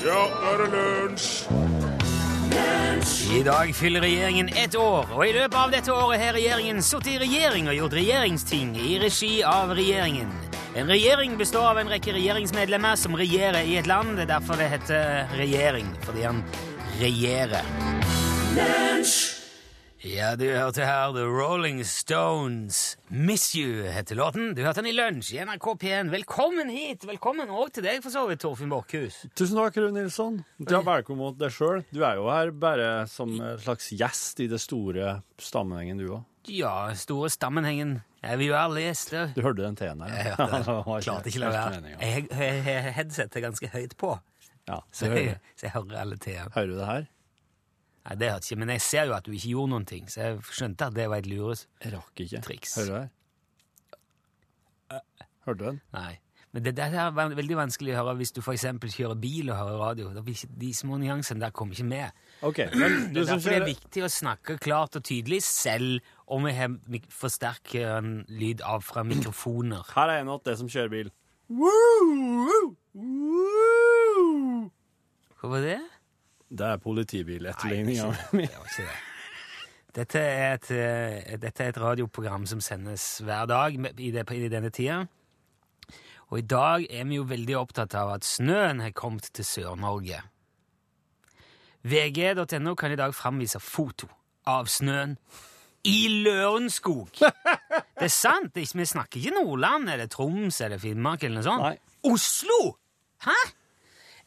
Ja, nå er det lunsj! I dag fyller regjeringen ett år, og i løpet av dette året har regjeringen sittet i regjering og gjort regjeringsting i regi av regjeringen. En regjering består av en rekke regjeringsmedlemmer som regjerer i et land. Det er derfor det heter regjering, fordi han regjerer. Ja, du hørte her The Rolling Stones. Miss You heter låten. Du hørte den i lunsj i NRK P1. Velkommen hit! Velkommen òg til deg, for så vidt, Torfinn Borchhus. Tusen takk, Rune Nilsson. Du er velkommen deg sjøl. Du er jo her bare som en slags gjest i det store sammenhengen, du òg. Ja, store stammenhengen. Er vi jo alle gjester? Du hørte den T-en der? Jeg hørte den. Klarte ikke la være. Jeg jeg- jeg har headsetet ganske høyt på, Ja, så så jeg, så jeg hører alle T-ene. hører du det her? Nei, det hørte ikke, men jeg ser jo at du ikke gjorde noen ting, så jeg skjønte at det var et lures. Jeg rakk ikke. Triks. Hører du det her? Hørte du den? Nei. Men det, det er van- veldig vanskelig å høre hvis du for eksempel kjører bil og hører radio. Da blir ikke, de små nyansene der kommer ikke med. OK. Men du Det er som derfor det er kjører viktig å snakke klart og tydelig, selv om vi har mik- forsterker en lyd av fra mikrofoner. Her er en av det som kjører bil. Hva var det? Det er politibiletterligninga mi. det det. Dette er, et, eh, dette er et radioprogram som sendes hver dag i, det, i denne tida. Og i dag er vi jo veldig opptatt av at snøen har kommet til Sør-Norge. VG.no kan i dag framvise foto av snøen i Lørenskog. Det er sant! Vi snakker ikke Nordland eller Troms eller Finnmark eller noe sånt. Nei. Oslo! Hæ?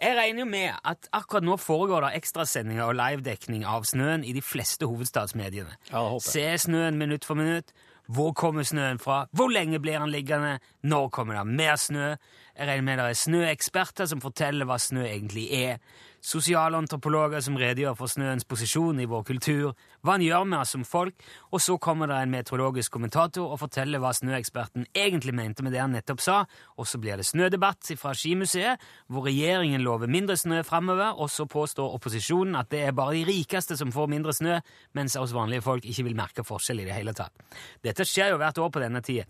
Jeg regner jo med at akkurat nå foregår det ekstrasendinger og livedekning av snøen i de fleste hovedstadsmediene. Ja, håper jeg. Se snøen minutt for minutt. Hvor kommer snøen fra? Hvor lenge blir den liggende? Når kommer det mer snø? Jeg regner med det er snøeksperter som forteller hva snø egentlig er. Sosialantropologer som redegjør for snøens posisjon i vår kultur. Hva den gjør med oss som folk. Og så kommer det en meteorologisk kommentator og forteller hva snøeksperten egentlig mente med det han nettopp sa. Og så blir det snødebatt fra Skimuseet, hvor regjeringen lover mindre snø framover, og så påstår opposisjonen at det er bare de rikeste som får mindre snø, mens oss vanlige folk ikke vil merke forskjell i det hele tatt. Dette skjer jo hvert år på denne tida.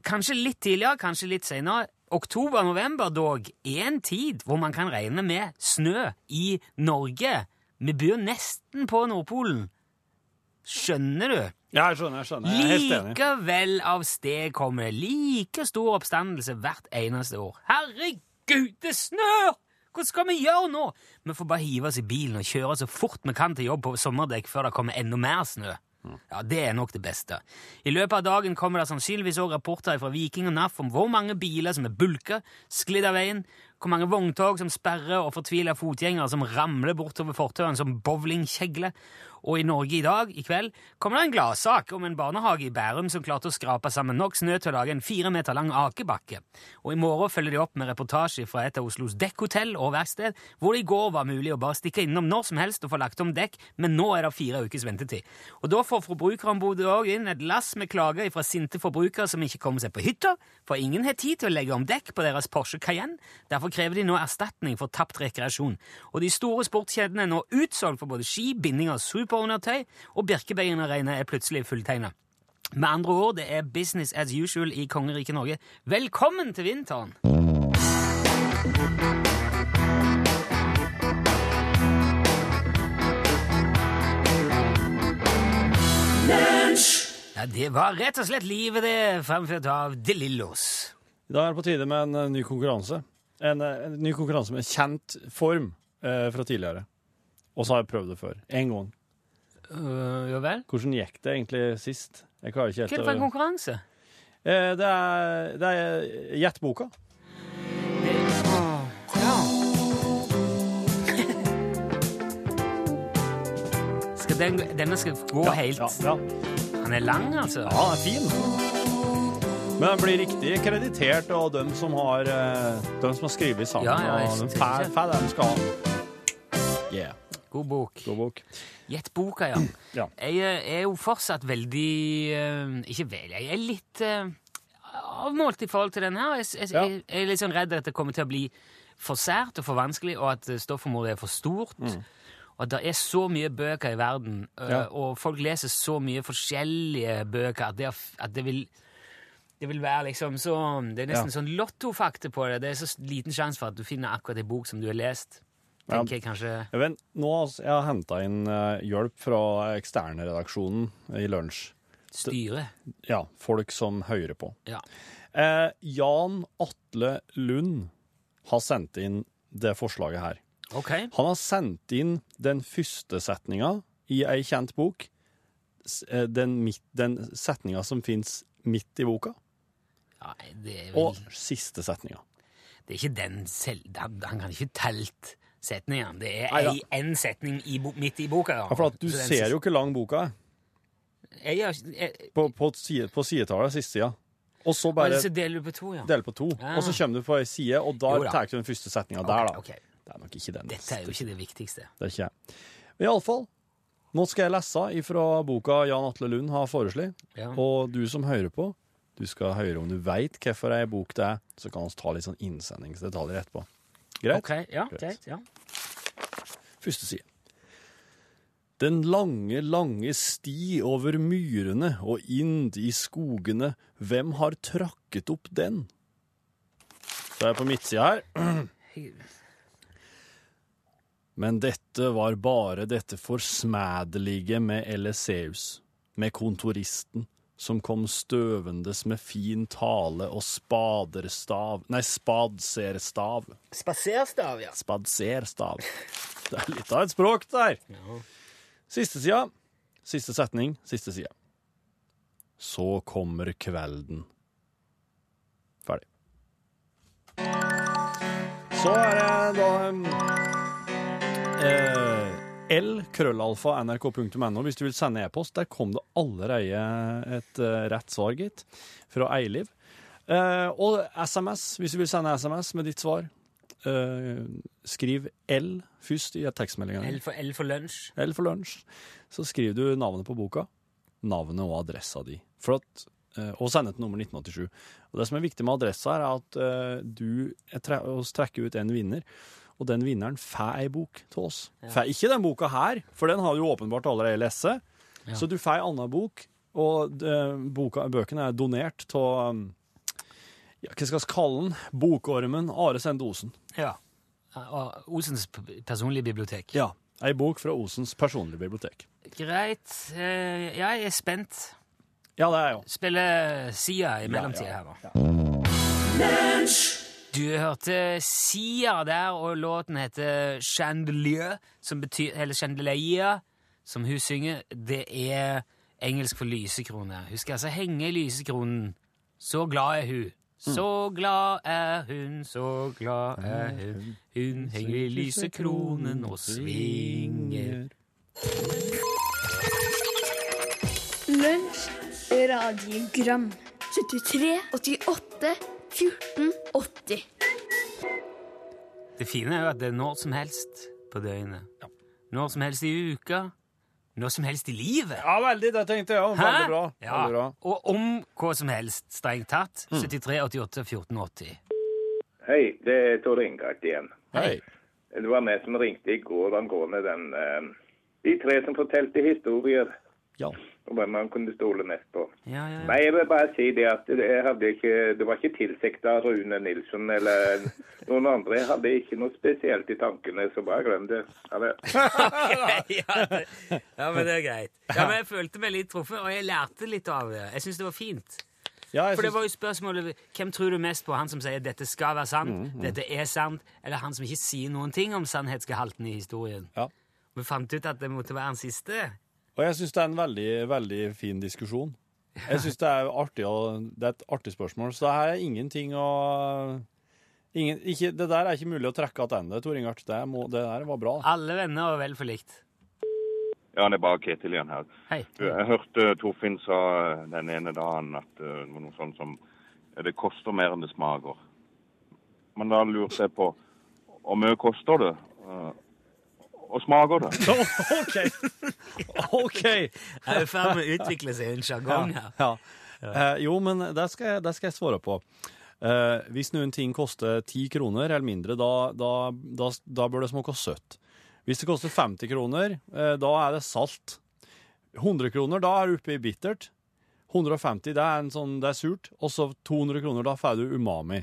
Kanskje litt tidligere, kanskje litt senere. Oktober-november dog er en tid hvor man kan regne med snø i Norge. Vi bor nesten på Nordpolen. Skjønner du? Ja, jeg skjønner. jeg skjønner. Jeg er helt enig. Likevel av sted kommer det like stor oppstandelse hvert eneste år. Herregud, det snør! Hva skal vi gjøre nå? Vi får bare hive oss i bilen og kjøre så fort vi kan til jobb på sommerdekk før det kommer enda mer snø. Ja, Det er nok det beste. I løpet av dagen kommer det sannsynligvis òg rapporter fra Viking og NAF om hvor mange biler som er bulka, sklidd av veien, hvor mange vogntog som sperrer og fortviler fotgjengere som ramler bortover fortauene som bowlingkjegler. Og i Norge i dag, i kveld, kommer det en gladsak om en barnehage i Bærum som klarte å skrape sammen nok snø til å lage en fire meter lang akebakke. Og i morgen følger de opp med reportasje fra et av Oslos dekkhotell og verksted, hvor det i går var mulig å bare stikke innom når som helst og få lagt om dekk, men nå er det fire ukers ventetid. Og da får Forbrukerombudet òg inn et lass med klager fra sinte forbrukere som ikke kommer seg på hytta, for ingen har tid til å legge om dekk på deres Porsche Cayenne. Derfor krever de nå erstatning for tapt rekreasjon. Og de store sportskjedene er nå utsolgt for både ski, bindinger, superundertøy, og Birkebein er plutselig fulltegna. Med andre ord, det er business as usual i kongeriket Norge. Velkommen til vinteren! Ja, Det var rett og slett livet, det, fremført av De Lillos. I dag er det på tide med en eh, ny konkurranse. En, en ny konkurranse med kjent form eh, fra tidligere. Og så har jeg prøvd det før. Én gang. Uh, ja vel? Hvordan gikk det egentlig sist? Jeg klarer ikke Hva er en konkurranse? eh, Det er, det er Gjett boka. Ja. skal den, denne skal gå helt. Han er lang, altså? ja, den er fin. Men den blir riktig kreditert av dem som har, eh, dem som har skrevet sammen. Ja, ja, jeg og de får det de skal ha. Yeah. God bok. God bok. Gjett boka, ja. Ja. Jeg eh, er jo fortsatt veldig eh, Ikke vel, jeg er litt avmålt i forhold til den her. Jeg, jeg, Ja. jeg, jeg er litt sånn redd at det kommer til å bli for sært og for vanskelig, og at stoffområdet er for stort. Og at det er så mye bøker i verden, Ja. og folk leser så mye forskjellige bøker, at det, at det vil det vil være liksom så Det er nesten Ja. sånn lottofakta på det. Det er så liten sjanse for at du finner akkurat en bok som du har lest. tenker jeg kanskje Jeg, vet, nå, altså, jeg har henta inn uh, hjelp fra eksternredaksjonen i lunsj. styret. Ja, folk som hører på. Ja. Eh, Jan Atle Lund har sendt inn det forslaget her. Okay. Han har sendt inn den første setninga i ei kjent bok. Eh, Den, den setninga som fins midt i boka, Ja, det er vel og siste setninga. Det er ikke den selv... Han, kan ikke telt setningene. Det er én setning i, midt i boka. Ja, for at du ser jo ikke lang boka er. Jeg, jeg, jeg, på, på, side, på sidetallet, siste sida. Og så bare, bare så deler du på to, ja. deler på to. Ja. Og så kommer du på ei side, og da tar du den første setninga der, da. Ok, ok. Det er nok ikke den. Dette er jo ikke det viktigste. Det er ikke jeg. Iallfall, nå skal jeg lese ifra boka Jan Atle Lund har foreslått. Ja. Og du som hører på, du skal høre om du veit hvorfor ei bok det er, så kan vi ta litt sånn innsendingsdetaljer etterpå. Greit? Ok, ja, greit. ja. Første side. Den lange, lange sti over myrene og ind i skogene, hvem har trakket opp den? Så er jeg på midtsida her. Men dette var bare dette forsmædelige med Eliseus, med kontoristen, som kom støvendes med fin tale og spaderstav Nei, spadserstav. Spaserstav, ja. Spadserstav. Det er litt av et språk der. Ja. Siste sida. Siste setning. Siste sida. Så kommer kvelden. Ferdig. Så er det da um, eh, L, krøllalfa, nrk.no. Hvis du vil sende e-post, der kom det allerede et uh, rett svar, gitt, fra Eiliv. Uh, og SMS, hvis du vil sende SMS med ditt svar. Uh, skriv L først i tekstmeldinga. L for, L for lunsj. L for lunsj, så skriver du navnet på boka, navnet og adressa di, for at, og sender til nummer 1987. Og Det som er viktig med adressa, er at uh, du tre, trekker ut en vinner, og den vinneren får ei bok til oss. Får ikke den boka her, for den har du åpenbart allerede lest. Ja. Så du får ei anna bok, og eh, boka, bøkene er donert til um, ja, hva skal vi kalle den? Bokormen Are Sende Osen. Ja. Og Osens personlige bibliotek. Ja, ei bok fra Osens personlige bibliotek. Greit. Eh, ja, jeg er spent. Ja, det er jeg òg. Spiller Sia i mellomtida her, da. Du hørte Sia der, og låten heter Chandelier, som betyr Eller Chandelier, som hun synger. Det er engelsk for lysekrone. Hun skal altså henge i lysekronen. Så glad er hun. Så glad er hun, så glad er hun. Hun henger i lysekronen og svinger. Lunsj, radiogram 73, 88, 14, 80 Det fine er jo at det er når som helst på døgnet. Når som helst i uka. Når som helst i livet. Ja, veldig. Det tenkte jeg òg. Veldig bra. Ja. Veldig bra. Og om hva som helst, strengt tatt. 73, 88, 14, 80. Hei, det er Tor Ingart igjen. Hei. Det var meg som ringte i går angående den eh, De tre som fortalte historier Ja. Om hvem man kunne stole mest på. Ja, ja. Nei, jeg vil bare si det at det, jeg hadde ikke, det var ikke tilsikta Rune Nilsson eller noen andre. Jeg hadde ikke noe spesielt i tankene, så bare glem det. Ha ja, det, ja, men det er greit. Ja, men Jeg følte meg litt truffet, og jeg lærte litt av det. Jeg syns det var fint. Ja, For det var jo spørsmålet hvem tror du mest på? Han som sier 'dette skal være sant', Mm, 'dette er sant', eller han som ikke sier noen ting om sannhetsgehalten i historien? Ja. Vi fant ut at det måtte være den siste. Og jeg syns det er en veldig, veldig fin diskusjon. Jeg syns det er artig Det er et artig spørsmål, så det her er ingenting å ingen, ikke, Det der er ikke mulig å trekke tilbake, Tor Ingart. Det, må, det der var bra. Alle venner og vel forlikt. Ja, det er bare Ketil igjen her. Hei. Jeg hørte Torfinn sa den ene dagen at eh, det var noe sånt som det koster mer enn det smaker. Men da lurte jeg på hvor mye koster det? Og smaker det? OK! OK! Jeg er i ferd med å utvikle seg en sjargong her. Ja. Eh, jo, men det skal, jeg- det skal jeg svare på. Eh, hvis noen ting koster 10 kroner eller mindre, da, da, da, da bør det smake søtt. Hvis det koster 50 kroner, eh, da er det salt. 100 kroner, da er du oppe i bittert. 150, det er, en sånn, det er surt. Og så 200 kroner, da får du umami.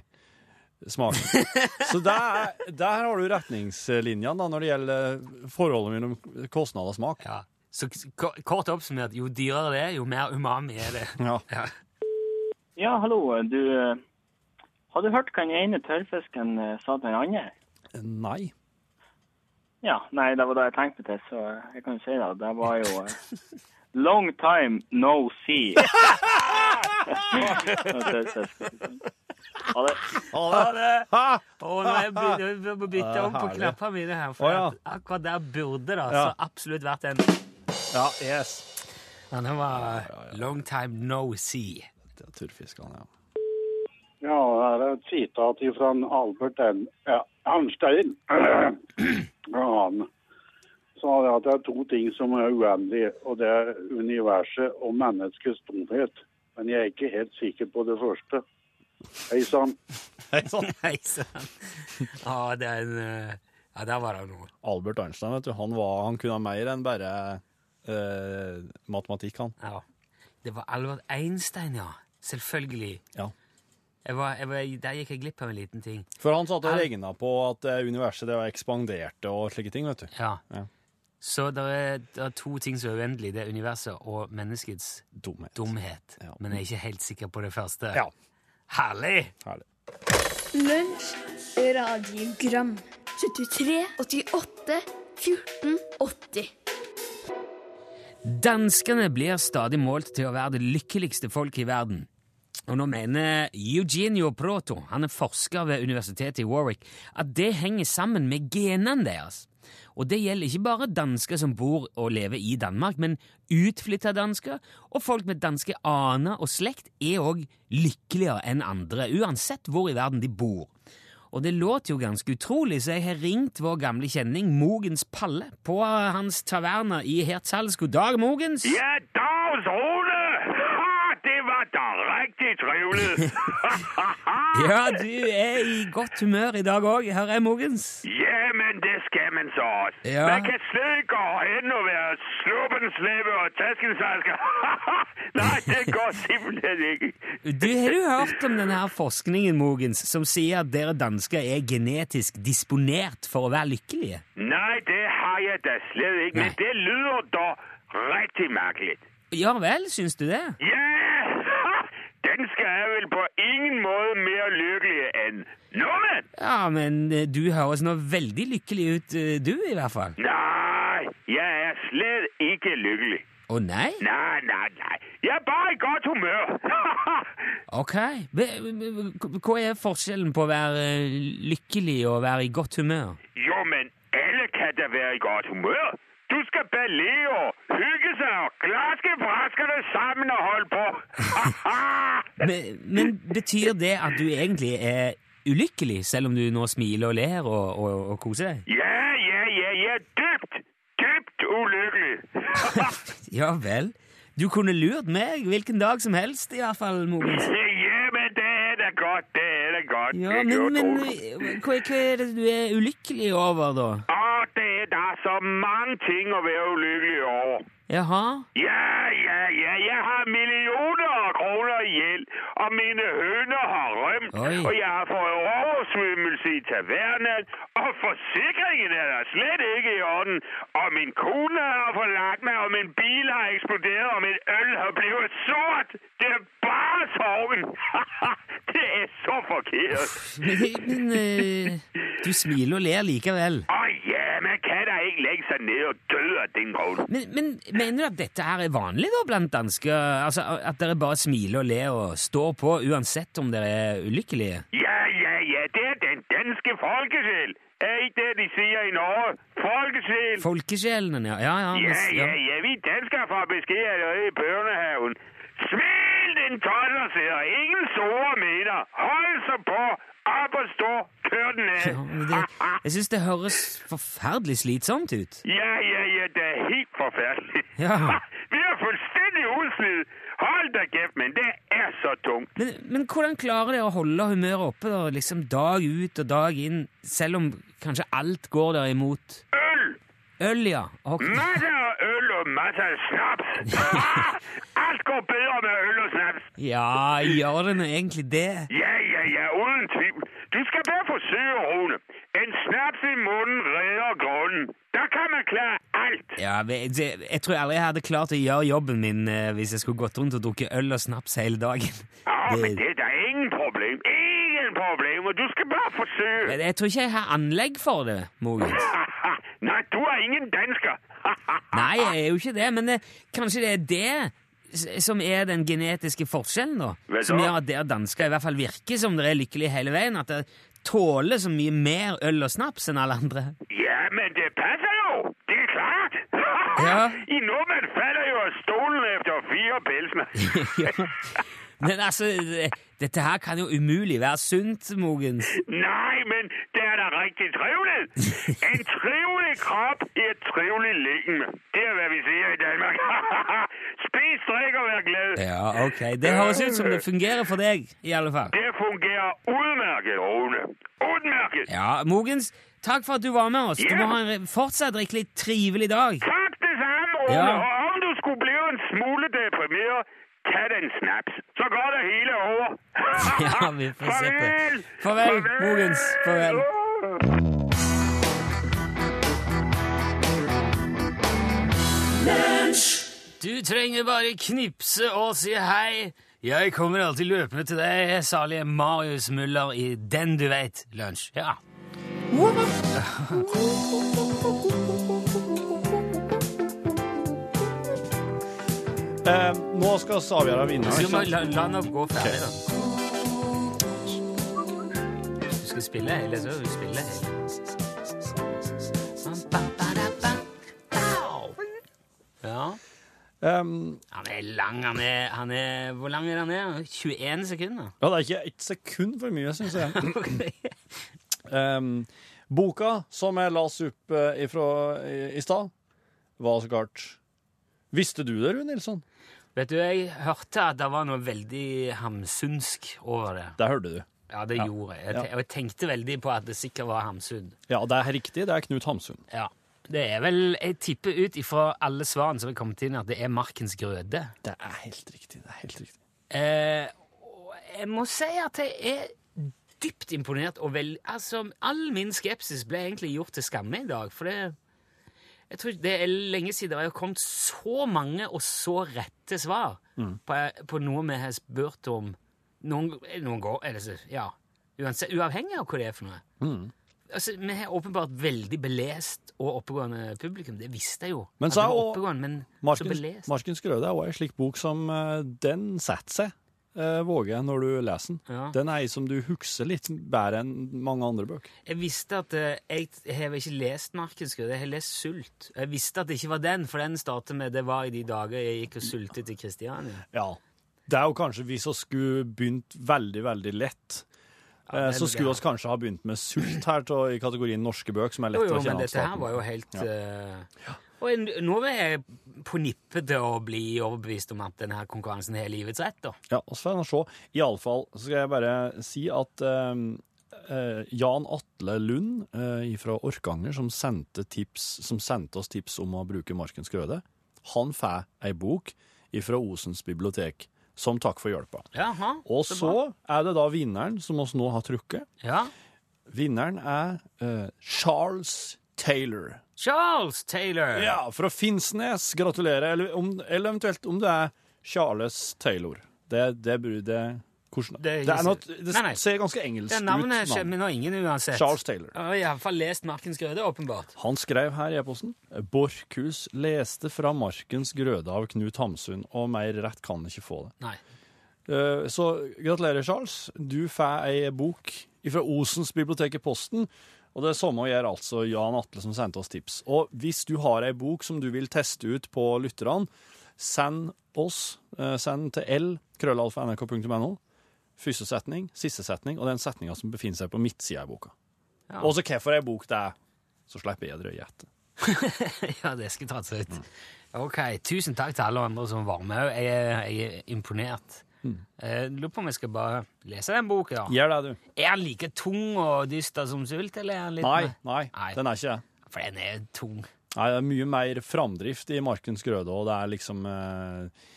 Smaken. Så der, der har du retningslinjene da, når det gjelder forholdet mellom kostnad og smak. Ja. Så kort oppsummert, jo dyrere det er, jo mer umami er det. Ja. Ja. Ja, hallo. Du eh, Har du hørt hva den ene tørrfisken eh, sa til den andre? Nei. Ja, nei, det var det jeg tenkte til, så jeg kan jo si det. Det var jo eh, Long time no see. Ha det. Ha det! Ha! Å, nå er jeg bytte om på knappene mine her, for ja. at akkurat der burde det Ja. absolutt vært en Ja, yes. ja, Det var long time no see. Det er turfiskene, ja. Ja, her er et sitat fra Albert N. Ja, Arnstein. Han sa det at det er to ting som er uendelige, og det er universet og menneskets tomhet. Men jeg er ikke helt sikker på det første. Hei sann. Hei sann. Hei sann. Ja, det er en eh, Ja, der var det noe. Albert Einstein, vet du, han, var, han kunne mer enn bare eh, matematikk, han. Ja. Det var Albert Einstein, ja. Selvfølgelig. Ja. Jeg var, jeg var, der gikk jeg glipp av en liten ting. For han satt og Al- regna på at eh, universet det var ekspanderte og slike ting, vet du. Ja. Ja. Så det er, er to ting som er uendelige. Det er universet og menneskets Dumhet. dumhet. Ja. Men jeg er ikke helt sikker på det første. Ja. Herlig! Herlig. Lunsj, radiogram 73, 88, 14, 80 Danskene blir stadig målt til å være det lykkeligste folket i verden. Og nå mener Eugenio Proto, han er forsker ved universitetet i Warwick, at det henger sammen med genene deres. Og det gjelder ikke bare dansker som bor og lever i Danmark, men utflytta dansker og folk med danske aner og slekt er òg lykkeligere enn andre, uansett hvor i verden de bor. Og det låter jo ganske utrolig, så jeg har ringt vår gamle kjenning Mogens Palle på hans taverna i Hertzhals. God dag, Mogens! Ja! Ha, det var da riktig trivelig! Ja, du er i godt humør i dag òg, herr Mogens. ja, men det skal man så. Ja. Man kan slet ikke gå hen og være sluppen sleve og taskensasker. Nei, det går simpelthen ikke. Du, Har du hørt om denne her forskningen, Mogens, som sier at dere dansker er genetisk disponert for å være lykkelige? Nei, det har jeg da slett ikke, men det lyder da riktig merkelig. Ja vel, syns du det? Ja, dansker er vel på ingen måte mer lykkelige enn nordmenn! Ja, men eh, du høres nå veldig lykkelig ut, eh, du i hvert fall. Nei, jeg er slett ikke lykkelig. Å nei? Nei, nei, nei. Jeg er bare i godt humør. Ok. Hva- Hva er forskjellen på å være eh, lykkelig og være i godt humør? jo, men alle kan da være i godt humør. Skal og hygge sig og klaske fraskene sammen og holde på. Men, men betyr det at du egentlig er ulykkelig, selv om du nå smiler og ler og, og, og koser deg? ja, ja, ja, ja. Dypt, dybt ulykkelig. Ja vel. Du kunne lurt meg hvilken dag som helst, i hvert fall, Mogens. ja, men det er det godt, det er det godt. Ja, men, men hva, hva er det du er ulykkelig over, da? Åh, er så mange ting å være ulykkelig over. Jaha? Ja, ja, ja, jeg har millioner av kroner i gjeld, og mine høner har rømt, Oi. og jeg har fått oversvømmelse i tavernen, og forsikringen er der slett ikke i orden, og min kone har forlagt meg, og min bil har eksploderet, og min øl har blitt sort. Det er bare sorgen. det er så forkert. Men, men eh, du smiler og ler likevel. Åh ja, man kan ikke ned og dø av din grunn. Men, men mener du at dette her er vanlig da blant dansker? Altså At dere bare smiler og ler og står på uansett om dere er ulykkelige? Ja, ja, ja, det er den danske folkesjel! Er ikke det, de sier i Norge? Folkesjel! Folkesjelen, ja. Ja, ja. Ja, ja, ja, vi dansker får besked allerede i børnehaven. Smil din totter, sidder ingen store meter. Hold så på. Opp og stå. Kør den ned! Ja, det, jeg syns det høres forferdelig slitsomt ut. Ja, ja, ja, det er helt forferdelig. Ja. vi er fullstendig udslidt. Hold deg kjeft, men det er så tungt. Men, men hvordan klarer dere å holde humøret oppe da, liksom dag ut og dag inn, selv om kanskje alt går dere imot? Øl. Øl, ja. Okay. Masser øl og masse snaps. Alt går bedre med øl og snaps. Ja, gjør det nå egentlig det? Ja, ja, ja, uden tvivl. Du skal bare forsøke, Rune. En snaps i munnen redder grunnen. Da kan man klare alt. Ja, jeg, jeg tror aldri jeg hadde klart å gjøre jobben min eh, hvis jeg skulle gått rundt og drukket øl og snaps hele dagen. Ja, men Det- det er da ingen problem. Ingen problem. Og du skal bare forsøke. Men Jeg tror ikke jeg har anlegg for det, Mogens. Nei, du er ingen dansker. Nei, jeg er jo ikke det, men det, kanskje det er det som er den genetiske forskjellen, da. Vet Som gjør at dere dansker i hvert fall virker som dere er lykkelige hele veien. At dere tåler så mye mer øl og snaps enn alle andre. Ja, men det passer jo. Det er klart. Ja. I nordmenn faller jo av stolen efter fire pilsner. Ja. Men altså, dette her kan jo umulig være sunt, Mogens. Nei, men det er da riktig trivelig! En trivelig kropp i et trivelig legeme. Det er, hva vi sier i Danmark. Spis, drikk og vær glad. Ja, ok. Det høres ut som det fungerer for deg, i alle fall. Det fungerer utmerket, Rune. Utmerket! Ja, Mogens, takk for at du var med oss. Du må ha en fortsatt riktig trivelig dag. Takk det samme, Rune. Ja. Og om du skulle bli en smule deprimeret, tag den snaps. Så går det hele over. Ja, vi får se på det. Farvel. Farvel, Mogens. Farvel. Du trenger bare knipse og si hei. Jeg kommer alltid løpende til deg, salige Marius Muller i Den du veit lunsj. Ja. Eh, nå skal vi avgjøre vinneren. Du må la, la nå gå ferdig, da. Du skal spille hele, så du spiller hele. Ja. Um, Han er lang. Han er, han er Hvor lang er han? er? 21 sekunder? ja, det er ikke ett sekund for mye, syns jeg. Um, boka som jeg las opp uh, ifra i, i stad, var så klart Visste du det, Rune Nilsson? Vet du, jeg hørte at det var noe veldig hamsunsk over det. Det hørte du. Ja, det Ja. gjorde jeg. Jeg, Ja. og jeg tenkte veldig på at det sikkert var Hamsun. Ja, det er riktig. Det er Knut Hamsun. Ja. Det er vel Jeg tipper ut ifra alle svarene som er kommet inn, at det er Markens grøde. Det er helt riktig. det er helt riktig. Eh, jeg må si at jeg er dypt imponert, og vel Altså, all min skepsis ble egentlig gjort til skamme i dag, for det jeg tror Det er lenge siden det har kommet så mange og så rette svar på, på noe vi har spurt om noen, noen går eller så, Ja, uansett, uavhengig av hva det er for noe. Altså, Vi har åpenbart veldig belest og oppegående publikum. Det visste jeg jo. Men så er jo Markens, grøde er også en slik bok som eh, den setter seg, eh, våger jeg, når du leser den. Ja. Den er ei som du husker litt bedre enn mange andre bøker. Jeg visste at eh, jeg, har ikke lest Markensgrød, jeg har lest Sult. Jeg visste at det ikke var den, for den startet med det var i de dager jeg gikk og sultet i Kristiania. Ja. Det er jo kanskje hvis vi skulle begynt veldig, veldig lett, eh, så skulle vi kanskje ha begynt med sult her til, i kategorien norske bøker, som er lett jo, å kjenne men av dette her var jo helt eh, Og nå er jeg på nippet til å bli overbevist om at denne konkurransen har livets rett, da. Ja, og så får vi se. Iallfall så skal jeg bare si at eh, eh, Jan Atle Lund eh, fra Orkanger, som sendte, tips, som sendte oss tips om å bruke Markens grøde, han får ei bok fra Osens bibliotek som takk for hjelpa. Jaha, Og så så er det da vinneren, som oss nå har trukket. Ja. Vinneren er eh, Charles Taylor. Charles Taylor! Ja, fra Finnsnes. Gratulerer. Eller, om, eller eventuelt om det er Charles Taylor. Det, det, det, hvordan, Det det, noe, det Nei, nei. ser ganske engelsk Det navnet ut. skjønner nå ingen uansett. Charles Taylor. Jeg har iallfall lest Markens grøde, åpenbart. Han skrev her i e-posten Borchhus leste fra Markens grøde av Knut Hamsun, og mer rett kan ikke få det. Nei. Eh, Så gratulerer, Charles. Du får ei bok fra Osens bibliotek i posten. Og det samme gjør altså Jan Atle, som sendte oss tips. Og hvis du har ei bok som du vil teste ut på lytterne, send oss. eh, Send til l l.krøllalfa.nrk.no. Første setning, siste setning, og den setninga som befinner seg på midtsida i boka. Ja. Og så hvorfor ei bok det er. Så slipper jeg å drøye etter. ja, det skal seg ut. Ok, tusen takk til alle andre som var med. Jeg er, jeg er imponert. Jeg lurer på om jeg skal bare lese den boka. Gjør det, du. Er den like tung og dyster som Sult, eller er den litt Nei, nei, Nei. den er ikke det. For den er tung. Nei, det er mye mer framdrift i Markens grøde, og det er liksom eh,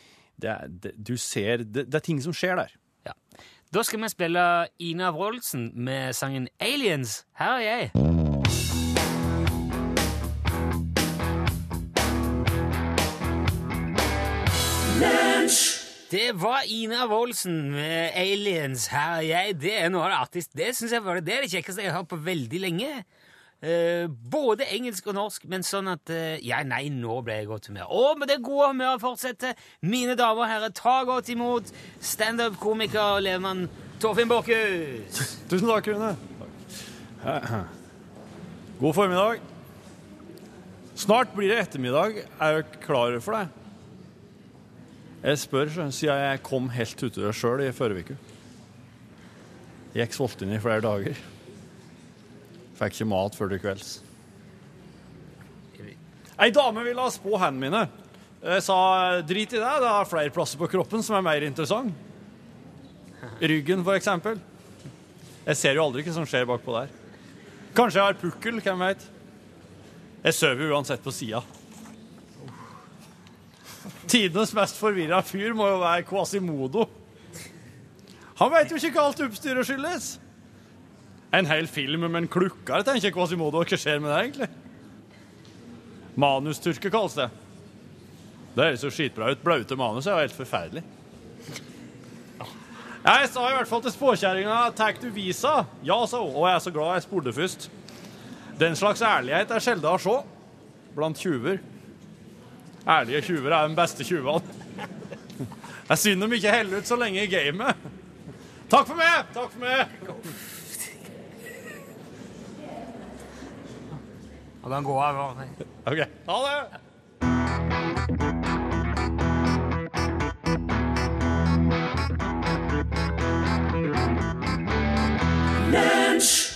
det er, det, Du ser det, det er ting som skjer der. Ja. Da skal vi spille Ina Wroldsen med sangen Aliens. Her er jeg. Det var Ina Wroldsen med Aliens. Her er jeg. Det er noe av det artigste. Det synes jeg var det, det er det kjekkeste jeg har hørt på veldig lenge. Eh, både engelsk og norsk, men sånn at eh, Ja, nei, nå ble jeg i godt humør. Og med det gode humøret fortsetter, mine damer og herrer, ta godt imot standup-komiker og levemann Torfinn Borchhus. Tusen takk, Rune. God formiddag. Snart blir det ettermiddag. Er dere klare for det? Jeg spør siden jeg kom helt uti det sjøl i forrige uke. Gikk sulten i flere dager. Fikk ikke mat før til kvelds. Ei dame ville ha spå hendene mine. Jeg sa drit i det, det er flere plasser på kroppen som er mer interessant. Ryggen, for eksempel. Jeg ser jo aldri hva som skjer bakpå der. Kanskje jeg har pukkel, hvem vet. Jeg sover uansett på sida. Tidenes mest forvirra fyr må jo være Quasimodo. Han veit jo ikke hva alt oppstyret skyldes. En hel film med en klukker, tenker Quasimodo. Hva skjer med det, egentlig? Manusturke kalles det. Det høres jo skitbra ut. Blaute manus er jo helt forferdelig. Jeg sa i hvert fall til spåkjerringa 'tar du visa'? Ja, sa hun. Og jeg er så glad jeg spurte først. Den slags ærlighet er sjelden å se blant tjuver. Ærlige tjuver er de beste tjuvene. Det er synd de ikke heller ut så lenge i gamet. Takk for meg! Takk for meg! Ja, den går av. OK. Ha det!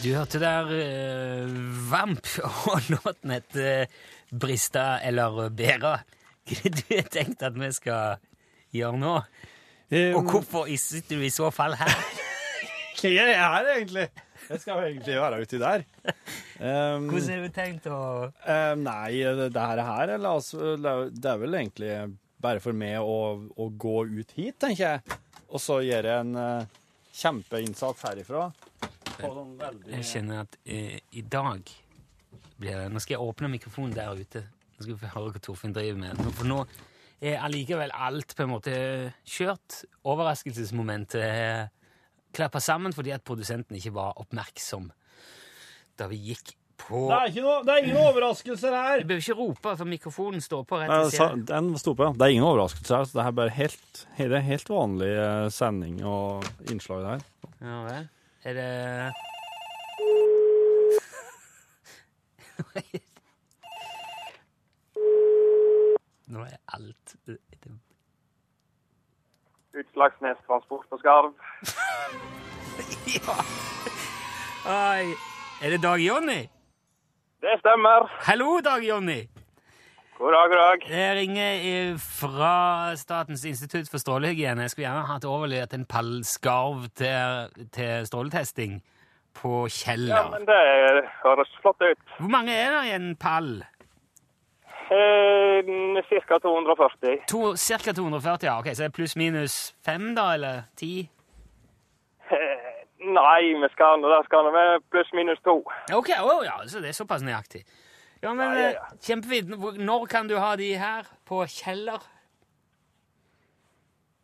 Du hørte der eh, Vamp, og låten heter Brista eller Bera. Du har tenkt at vi skal gjøre nå? Og hvorfor sitter du i så fall her? Hva er jeg her, egentlig? Jeg skal jo egentlig være uti der. Um, Hvordan har du tenkt å um, nei, det, her, her altså, det er- vel egentlig bare for meg å, å gå ut hit, tenker jeg. Og så gjøre en uh, kjempeinnsats herifra. Veldig Jeg kjenner at uh, i dag blir det Nå skal jeg åpne mikrofonen der ute. Nå skal vi få høre hva Torfinn driver med. For nå er allikevel alt på en måte kjørt. Overraskelsesmomentet er klappa sammen fordi at produsenten ikke var oppmerksom da vi gikk på Det er, ikke noe, det er ingen overraskelser her! Du behøver ikke rope, for mikrofonen står på rett og slett. Den sto på, ja. Det er ingen overraskelse her. så Det er bare helt, det er helt vanlig eh, sending og innslag her. Ja vel. Er det Nå er alt det, det, Utslagsnes Transport på Skarv. Ja! Oi. Er det Dag Jonny? Det stemmer. Hallo, Dag Jonny! God dag, god dag. Jeg ringer fra Statens institutt for strålehygiene. Jeg skulle gjerne hatt overlevert en pall skarv til, til stråletesting på Ja, men det høres flott ut. Hvor mange er det i en pall? Eh, Ca. 240. To, cirka 240, ja. Ok, Så det er pluss-minus fem, da, eller ti? Eh, nei, vi skal nå, vi pluss-minus to. Ok, oh, ja, så det er såpass nøyaktig. Ja, men Ja, ja, ja. eh, Kjempefint. Når kan du ha de her på Kjeller?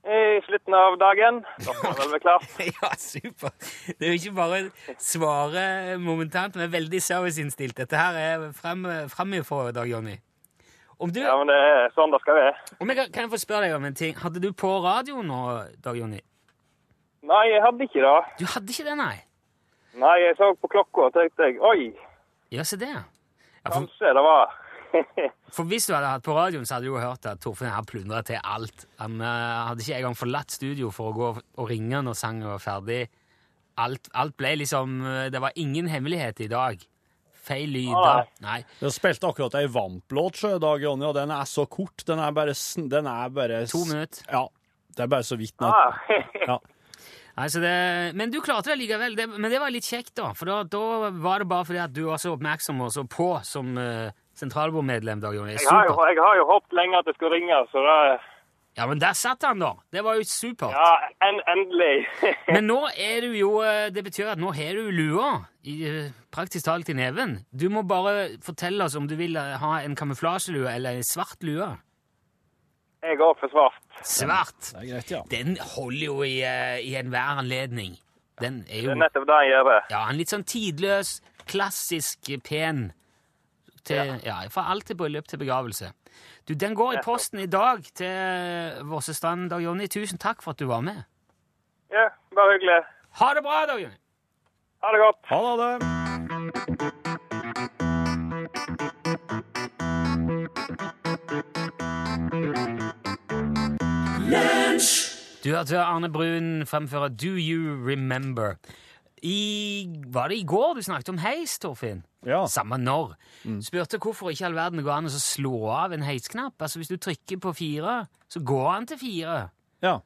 I slutten av dagen. Da er vel være klart. ja, super. Det er jo ikke bare svare momentant, men veldig serviceinnstilt. Dette her er frem, framifrå, Dag Jonny. Om du, Ja, men det er sånn det skal være. om jeg, kan- kan jeg få spørre deg om en ting? Hadde du på radio nå, Dag Jonny? Nei, jeg hadde ikke det. Du hadde ikke det, nei? Nei, jeg så på klokka og tenkte jeg, oi, Ja, se det. Ja, for, kanskje det var for hvis du hadde hatt på radioen, så hadde du jo hørt at Torfinn har plundra til alt. Han uh, hadde ikke engang forlatt studio for å gå og ringe når sangen var ferdig. Alt, alt ble liksom eh, Det var ingen hemmelighet i dag. Feil lyder. Nei. Jeg spilte akkurat ei Vamp-låt, sjø, Dag Jonny, og den er så kort. Den er bare, den er bare To minutter. Ja. Det er bare så vidt. ah, Ja. Altså det, men du klarte det likevel. Det, men det var litt kjekt, da. For da, da var det bare fordi at du var så oppmerksom og så på som uh, sentralbordmedlem. Dag Jonny. jeg, har jo, jeg har jo håpet lenge at det skulle ringe, så det, Ja, men der satt han, da! Det var jo supert. Ja, en, endelig. Men nå er du jo eh, Det betyr at nå har du lua i, eh, praktisk talt i neven. Du må bare fortelle oss om du vil eh, ha en kamuflasjelue eller en svart lue. Jeg går for svart. Svart! Det er greit, ja. Den holder jo i, i enhver anledning. Den er Det er nettopp det jeg gjør. ja, en litt sånn tidløs, klassisk pen til, ja. Fra alt til bryllup til begravelse. Du, Den går i posten i dag til Vossestrand. Dag Jonny, tusen takk for at du var med. Ja, bare hyggelig. Ha det bra, Dag Jonny! Ha det godt. Ha det! Du hørte Arne Brun fremføre Do You Remember. I, var det i går du snakket om heis, Torfinn? Ja. Samme når. Spurte hvorfor ikke all verden går an å slå av en heisknapp. Altså Hvis du trykker på fire, så går han til fire. Ja.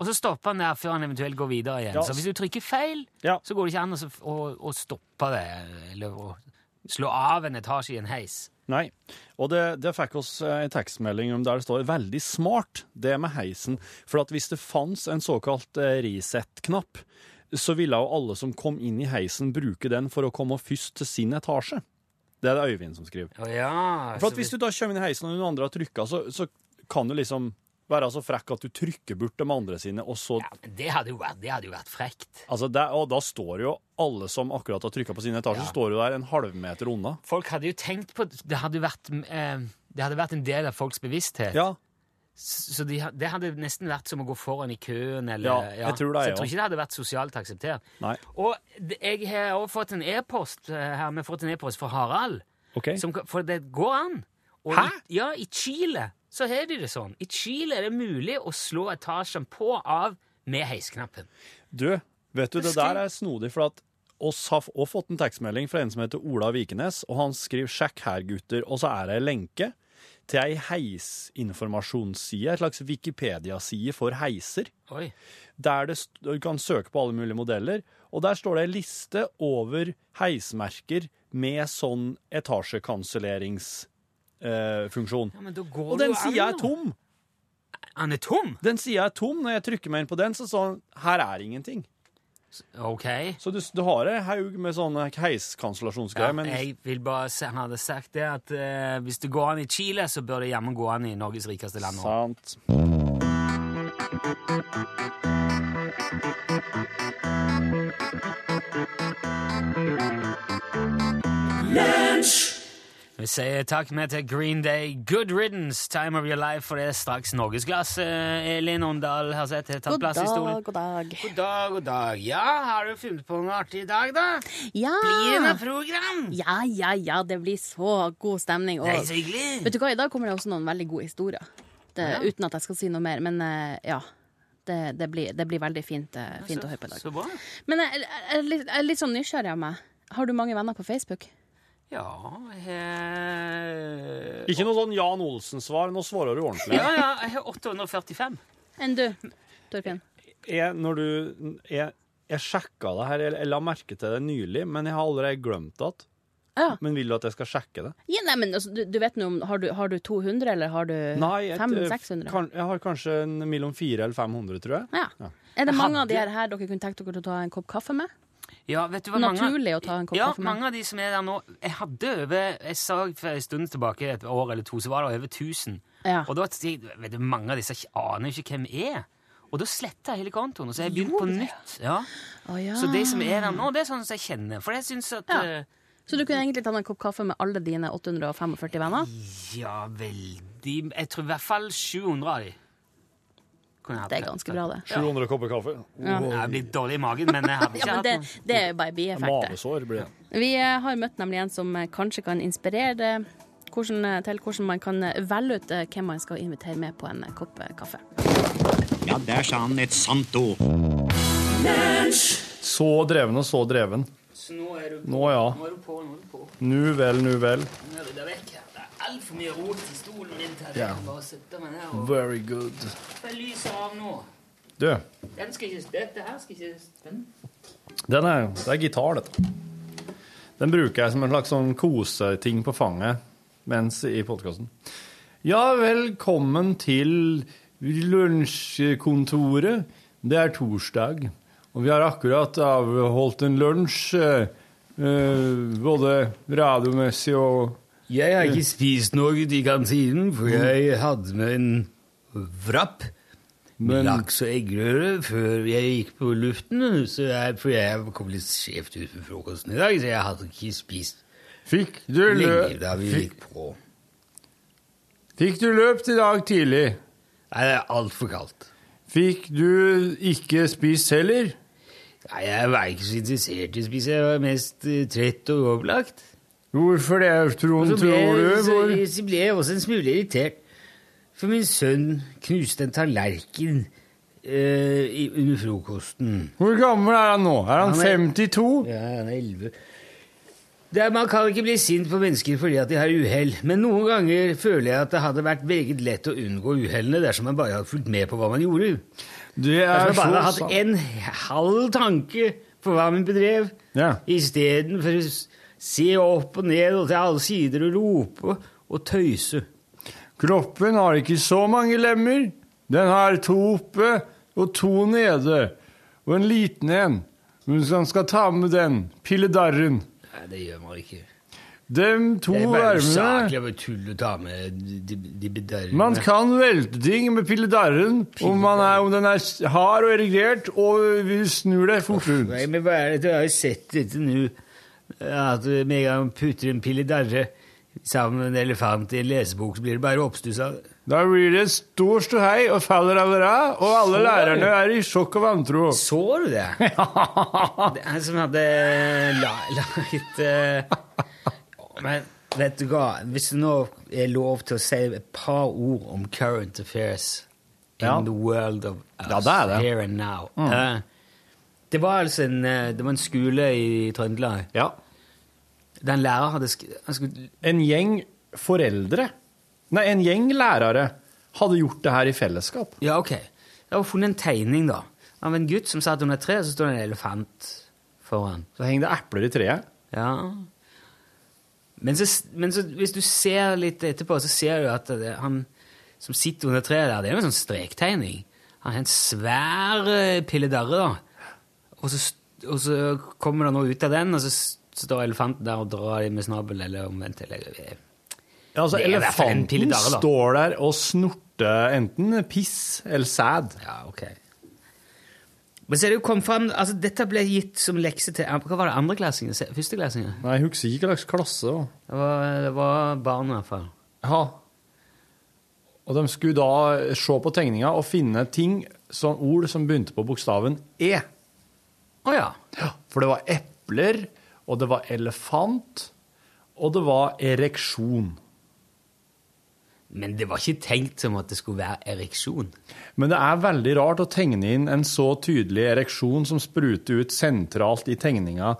Og så stopper han der før han eventuelt går videre igjen. Ja. Så hvis du trykker feil, Ja. så går det ikke an å, å, å stoppe det, eller å slå av en etasje i en heis. Nei. Og det, det fikk oss eh, en tekstmelding om der det står 'veldig smart', det med heisen. For at hvis det fantes en såkalt eh, reset-knapp, så ville jo alle som kom inn i heisen, bruke den for å komme først til sin etasje. Det er det Øyvind som skriver. Ja, For at hvis du da kommer inn i heisen og noen andre har trykka, så, så kan du liksom være så frekk at du trykker bort de andre sine, og så ja, det hadde jo vært, det hadde jo vært frekt. Altså, det, Og da står jo alle som akkurat har trykka på sin etasje, Ja. står jo der en halvmeter unna. Folk hadde jo tenkt på Det hadde vært, eh, det hadde vært en del av folks bevissthet. Ja, Så de, det hadde nesten vært som å gå foran i køen. Eller, Ja, jeg tror det, Så jeg jeg tror ikke det hadde vært sosialt akseptert. Nei. Og jeg har også fått en e-post eh, her, vi har fått en e-post fra Harald. Okay. Som, for det går an. Og Hæ? I, ja, i Chile så har de det sånn. I Chile er det mulig å slå etasjen på av med heisknappen. Du, vet du, det der er snodig, for at oss har også fått en tekstmelding fra en som heter Ola Vikenes, og han skriver 'sjekk her, gutter', og så er det ei lenke til ei heisinformasjonsside, et slags Wikipedia-side for heiser, Oi. der du kan søke på alle mulige modeller, og der står det ei liste over heismerker med sånn etasjekanselleringsfunksjon. Ja, da går og den sida er tom! Han er tom? Den sida er tom. Når jeg trykker meg inn på den, så sånn 'her er ingenting'. OK. Så du, du har ei haug med sånne Ja, heiskansellasjonsgreier, men jeg vil bare se, han hadde sagt det at eh, hvis det går an i Chile, så bør det jammen gå an i Norges rikeste land. nå. Sant. Vi sier takk med til Green Day. Good riddance, time of your life, for det er straks norgesglass. Eh, Elin Åndal har sett tatt God plass i stolen. god dag. God dag, god dag. Ja, har du funnet på noe artig i dag, da? Ja. Blir det noe program? ja, ja, ja, det blir så god stemning. Og, Det er så hyggelig. vet du hva, i dag kommer det også noen veldig gode historier. Det, Ja. Uten at jeg skal si noe mer, men eh, ja. Det, det, blir, det blir veldig fint, eh, fint så, å høre på i dag. Så bra. Men jeg, jeg, jeg, jeg er litt sånn nysgjerrig av meg. Har du mange venner på Facebook? Ja he... Ikke noe sånn Jan Olsen-svar. Nå svarer du ordentlig. Ja, ja, jeg har 845. Enn du, Torfinn? Jeg, når du, jeg, jeg sjekka det her, jeg, jeg la merke til det nylig, men jeg har allerede glemt det. Ja. Men vil du at jeg skal sjekke det? ja nei, men altså, du, du vet noe om har du, har du 200, eller har du Nei, et, 500-600? kan, jeg har kanskje mellom 400 eller 500, tror jeg. Ja. Ja. Er det Jeg mange av de her, her dere kunne tenkt dere å ta en kopp kaffe med? Ja, vet du hva, mange- å ta en kopp ja, kaffe med. mange av de som er der nå Jeg hadde over Jeg sa for en stund tilbake, et år eller to, så var det over 1000. Ja. Og da vet du, mange av disse aner ikke hvem er. Og da sletta jeg hele kontoen, og så har jeg begynt på nytt. Ja. Oh, ja. Så de som er der nå, det er sånn som jeg kjenner. For jeg syns at eh, Så du kunne egentlig tatt en kopp kaffe med alle dine 845 venner? Ja, veldig Jeg tror i hvert fall 700 av de. Det er ganske bra, det. 700 kopper kaffe. Ja. Jeg er blitt dårlig i magen, men jeg hadde ikke Ja, men hatt det, det er bare bieffekter. Blir det. Vi eh, har møtt nemlig en som eh, kanskje kan inspirere hvordan, eh, til hvordan man kan velge ut hvem man skal invitere med på en kopp kaffe. Ja, der sa han et sant ord. Så dreven og så dreven. Så nå er du på. Nå, ja. Nå er du på, nå er du på. Nu vel, nu vel. Nå er du der vekk her. Det er altfor mye rot i stolen min til at jeg kan bare sitte meg ned og Very good. Får lyser av nå. Du, Den skal ikke, dette her skal ikke den. den er, det er gitar, dette. Den bruker jeg som en slags sånn koseting på fanget mens i podkasten. Ja, velkommen til lunsjkontoret. Det er torsdag, og vi har akkurat avholdt en lunsj, eh, eh, både radiomessig og Jeg har ikke spist noe i kantinen, for jeg hadde med en vrapp med laks og eggerøre før jeg gikk på luften. Så jeg, for jeg kom litt skjevt ut med frokosten i dag, så jeg hadde ikke spist Fikk du, lenge da vi fikk, gikk på. fikk du løpt i dag tidlig? Nei, det er altfor kaldt. Fikk du ikke spist heller? Nei, jeg var ikke så interessert i å spise, jeg var mest eh, trett og opplagt. Hvorfor det, Trond, tror du? så, så ble jeg også en smule irritert. For min sønn knuste en tallerken eh, i- under frokosten. Hvor gammel er han nå? Er han, Han er- 52? Ja, han er 11. Det er, man kan ikke bli sint på mennesker fordi at de har uhell, men noen ganger føler jeg at det hadde vært meget lett å unngå uhellene dersom man bare hadde fulgt med på hva man gjorde. Det er Dersom man bare hadde hatt en halv tanke på hva man bedrev, Ja. istedenfor se opp og ned og til alle sider og rope og tøyse. Kroppen har ikke så mange lemmer. Den har to oppe og to nede, og en liten en. Men han skal ta med den, pilledarren. Nei, det gjør man ikke. De to det er bare armene å tulle og ta med de, de bedarrene. Man kan velte ting med pilledarren om, man er, om den er hard og erigert, og vi snur det fort rundt. Nei, men er det? Du har jo sett dette nå. At med en gang man putter en pilledarre sammen med en elefant i en lesebok, så blir det bare oppstuss av det. Da blir det stor ståhei og faller over av, og alle Så- lærerne er i sjokk og vantro. Så du det? Det er som hadde laget eh, Men vet du hva? Hvis det nå er lov til å si et par ord om current affairs in Ja. the world of us, Ja, det er det. here and now Mm. uh, Det var altså en, eh, det var en skole i Trøndelag. Ja. Der en hadde sk skulle, En gjeng foreldre, nei, en gjeng lærere, hadde gjort det her i fellesskap. Ja, ok. Jeg har funnet en tegning da av en gutt som satt under et tre, og så står det en elefant foran. Så henger det epler i treet. Ja. Men, så, men så, hvis du ser litt etterpå, så ser du at det, han som sitter under treet der, det er jo en sånn strektegning. Han har en svær eh, pilledarre, da. Og så, og så kommer det noe ut av den, og så står elefanten der og drar i med snabelen, eller omvendt. Eller, eh, Ja, altså, elefanten står der og snorter enten piss eller sæd. Ja, ok. Men så er det jo kommet frem, altså Dette ble gitt som lekse til Hva var det? Andreklassinger? Se- Førsteklassinger? Nei, jeg husker ikke hva slags klasse. Det var, det var barn, i hvert fall. Ja. Og de skulle da se på tegninga og finne ting, sånn ord som begynte på bokstaven E. Å ja. For det var epler, og det var elefant, og det var ereksjon. Men det var ikke tenkt som at det skulle være ereksjon. Men det er veldig rart å tegne inn en så tydelig ereksjon som spruter ut sentralt i tegninga,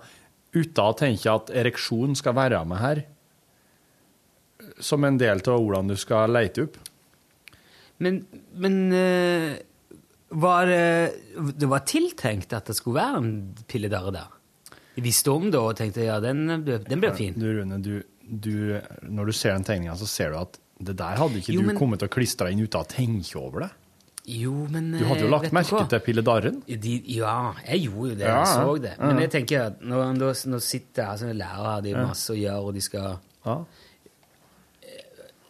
uten å tenke at ereksjon skal være med her. Som en del av hvordan du skal leite opp. Men, men eh, var det Det var tiltenkt at det skulle være en pilledarre der? Visste om det og tenkte ja, den, den blir fin. Du, Rune, du, du, når du ser den tegninga, så ser du at det der hadde ikke Jo, du men- kommet og klistra inn uten å tenke over det. Jo, men Du hadde jo eh, lagt merke hva? til pilledarren. De, ja, jeg gjorde jo det. Ja, jeg så det. Men Ja. jeg tenker at når, når sitter her som lærer, de har masse å gjøre, og de skal Ja.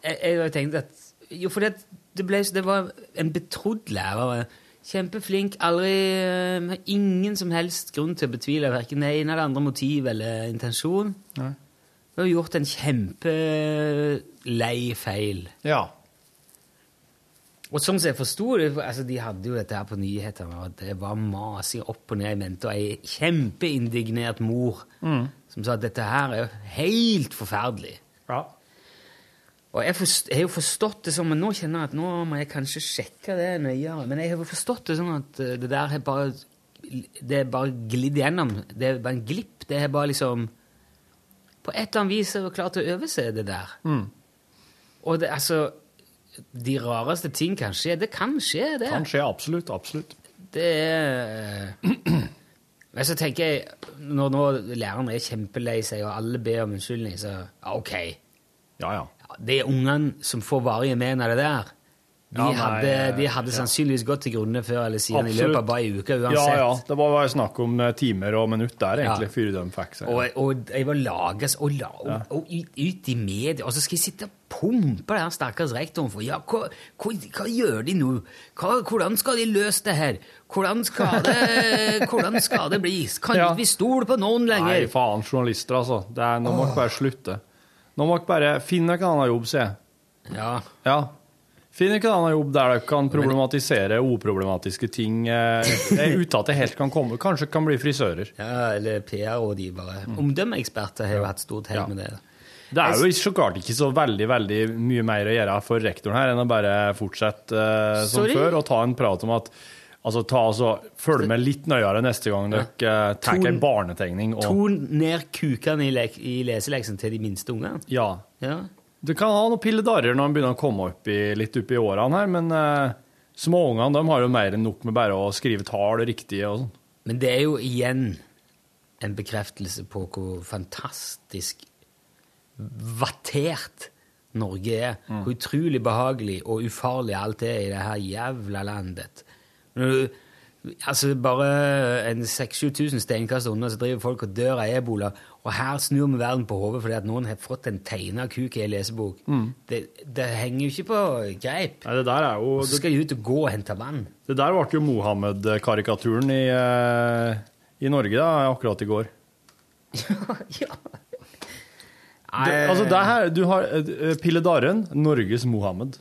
Jeg, jeg har tenkt at Jo, for det, det, ble, det var en betrodd lærer. Kjempeflink. Aldri eh, Ingen som helst grunn til å betvile verken det ene eller andre motiv eller intensjon. Nei. Du har gjort en kjempelei feil. Ja. Og som jeg forsto det, altså de hadde jo dette her på nyhetene, og det var masig opp og ned i mente, og ei kjempeindignert mor Mm. som sa at dette her er helt forferdelig. Ja. Og jeg, forst, jeg har jo forstått det sånn, men nå kjenner jeg at nå må jeg kanskje sjekke det nøyere. Men jeg har jo forstått det sånn at eh, det der har bare Det er bare glidd gjennom. Det er bare en glipp. Det er bare liksom På et eller annet vis er jeg klart å overse det der. Mm. Og det, altså De rareste ting kan skje. Det kan skje, det. Kan skje, absolutt. Absolutt. Det er Men så tenker jeg, når nå læreren er kjempelei seg, og alle ber om unnskyldning, så OK. Ja, ja. Det er ungene som får varige men av det der. De, Ja, nei, hadde, de eh, hadde sannsynligvis gått til grunne før eller siden i løpet av bare ei uke Ja, uansett. ja. Det var bare snakk om eh, timer og minutter der, egentlig, Ja. før de fikk seg. Og, og jeg var lages og, la, og, og ut, ut i media, og så skal jeg sitte og pumpe den stakkars rektoren for ja, hva, hva, hva gjør de nå? Hva, hvordan skal de løse det her? Hvordan skal det, hvordan skal det bli? Kan Ja. vi stole på noen lenger? Nei, faen, journalister, altså. Det er, nå må dere bare slutte. Nå må dere bare finne en annen jobb, sier jeg. Ja. Ja. Finn en annen jobb der dere kan problematisere uproblematiske ting eh, uten at det helt kan komme. Kanskje kan bli frisører. Ja, eller PR-rådgivere. Mm. Omdømmeeksperter har jo hatt stort hell med det. Det er jo så klart ikke så veldig veldig mye mer å gjøre for rektoren her enn å bare fortsette eh, som Sorry? før og ta en prat om at Altså, ta altså, Følg med litt nøyere neste gang dere eh, tar en barnetegning. Og, Ton ned kukene i, le i leseleksen til de minste ungene. Ja. Ja. Du kan ha noen pilledarrer når de begynner å komme opp i, litt opp i årene her, men uh, småungene har jo mer enn nok med bare å skrive tall riktig og sånn. Men det er jo igjen en bekreftelse på hvor fantastisk vattert Norge er. Mm. Hvor utrolig behagelig og ufarlig alt er i det her jævla landet. Altså Bare en 6000-7000 steinkast unna så driver folk og dør av ebola, og her snur vi verden på hodet fordi at noen har fått en tegna kuk i en lesebok. Mm. Det, det henger jo ikke på greip. Nei, det der er jo så skal de ut og gå og hente vann. Det der ble jo Mohammed-karikaturen i, eh, i Norge da, akkurat i går. Det, altså, det her, du har Pille Darren, Norges Mohammed.